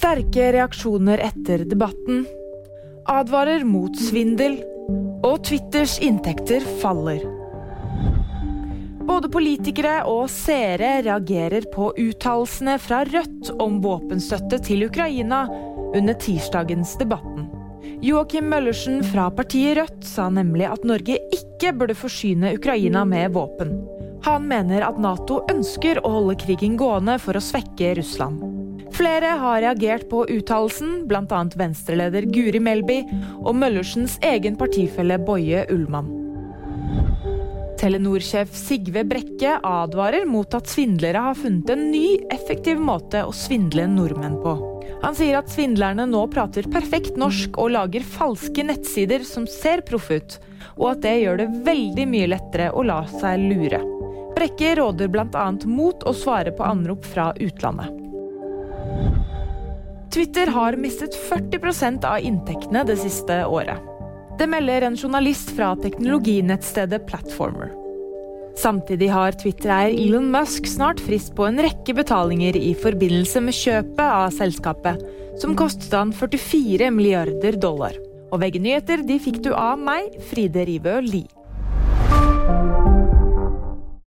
Sterke reaksjoner etter debatten. Advarer mot svindel. Og Twitters inntekter faller. Både politikere og seere reagerer på uttalelsene fra Rødt om våpenstøtte til Ukraina under tirsdagens debatten. Joakim Møllersen fra partiet Rødt sa nemlig at Norge ikke burde forsyne Ukraina med våpen. Han mener at Nato ønsker å holde krigen gående for å svekke Russland. Flere har reagert på uttalelsen, bl.a. venstreleder Guri Melby og Møllersens egen partifelle Boje Ullmann. Telenor-sjef Sigve Brekke advarer mot at svindlere har funnet en ny, effektiv måte å svindle nordmenn på. Han sier at svindlerne nå prater perfekt norsk og lager falske nettsider som ser proffe ut, og at det gjør det veldig mye lettere å la seg lure. Brekke råder bl.a. mot å svare på anrop fra utlandet. Twitter har mistet 40% av inntektene det siste året. Det melder en journalist fra teknologinettstedet Platformer. Samtidig har Twitter-eier Elon Musk snart frist på en rekke betalinger i forbindelse med kjøpet av selskapet, som kostet han 44 milliarder dollar. Og VG-nyheter de fikk du av meg, Fride Rivø Lie.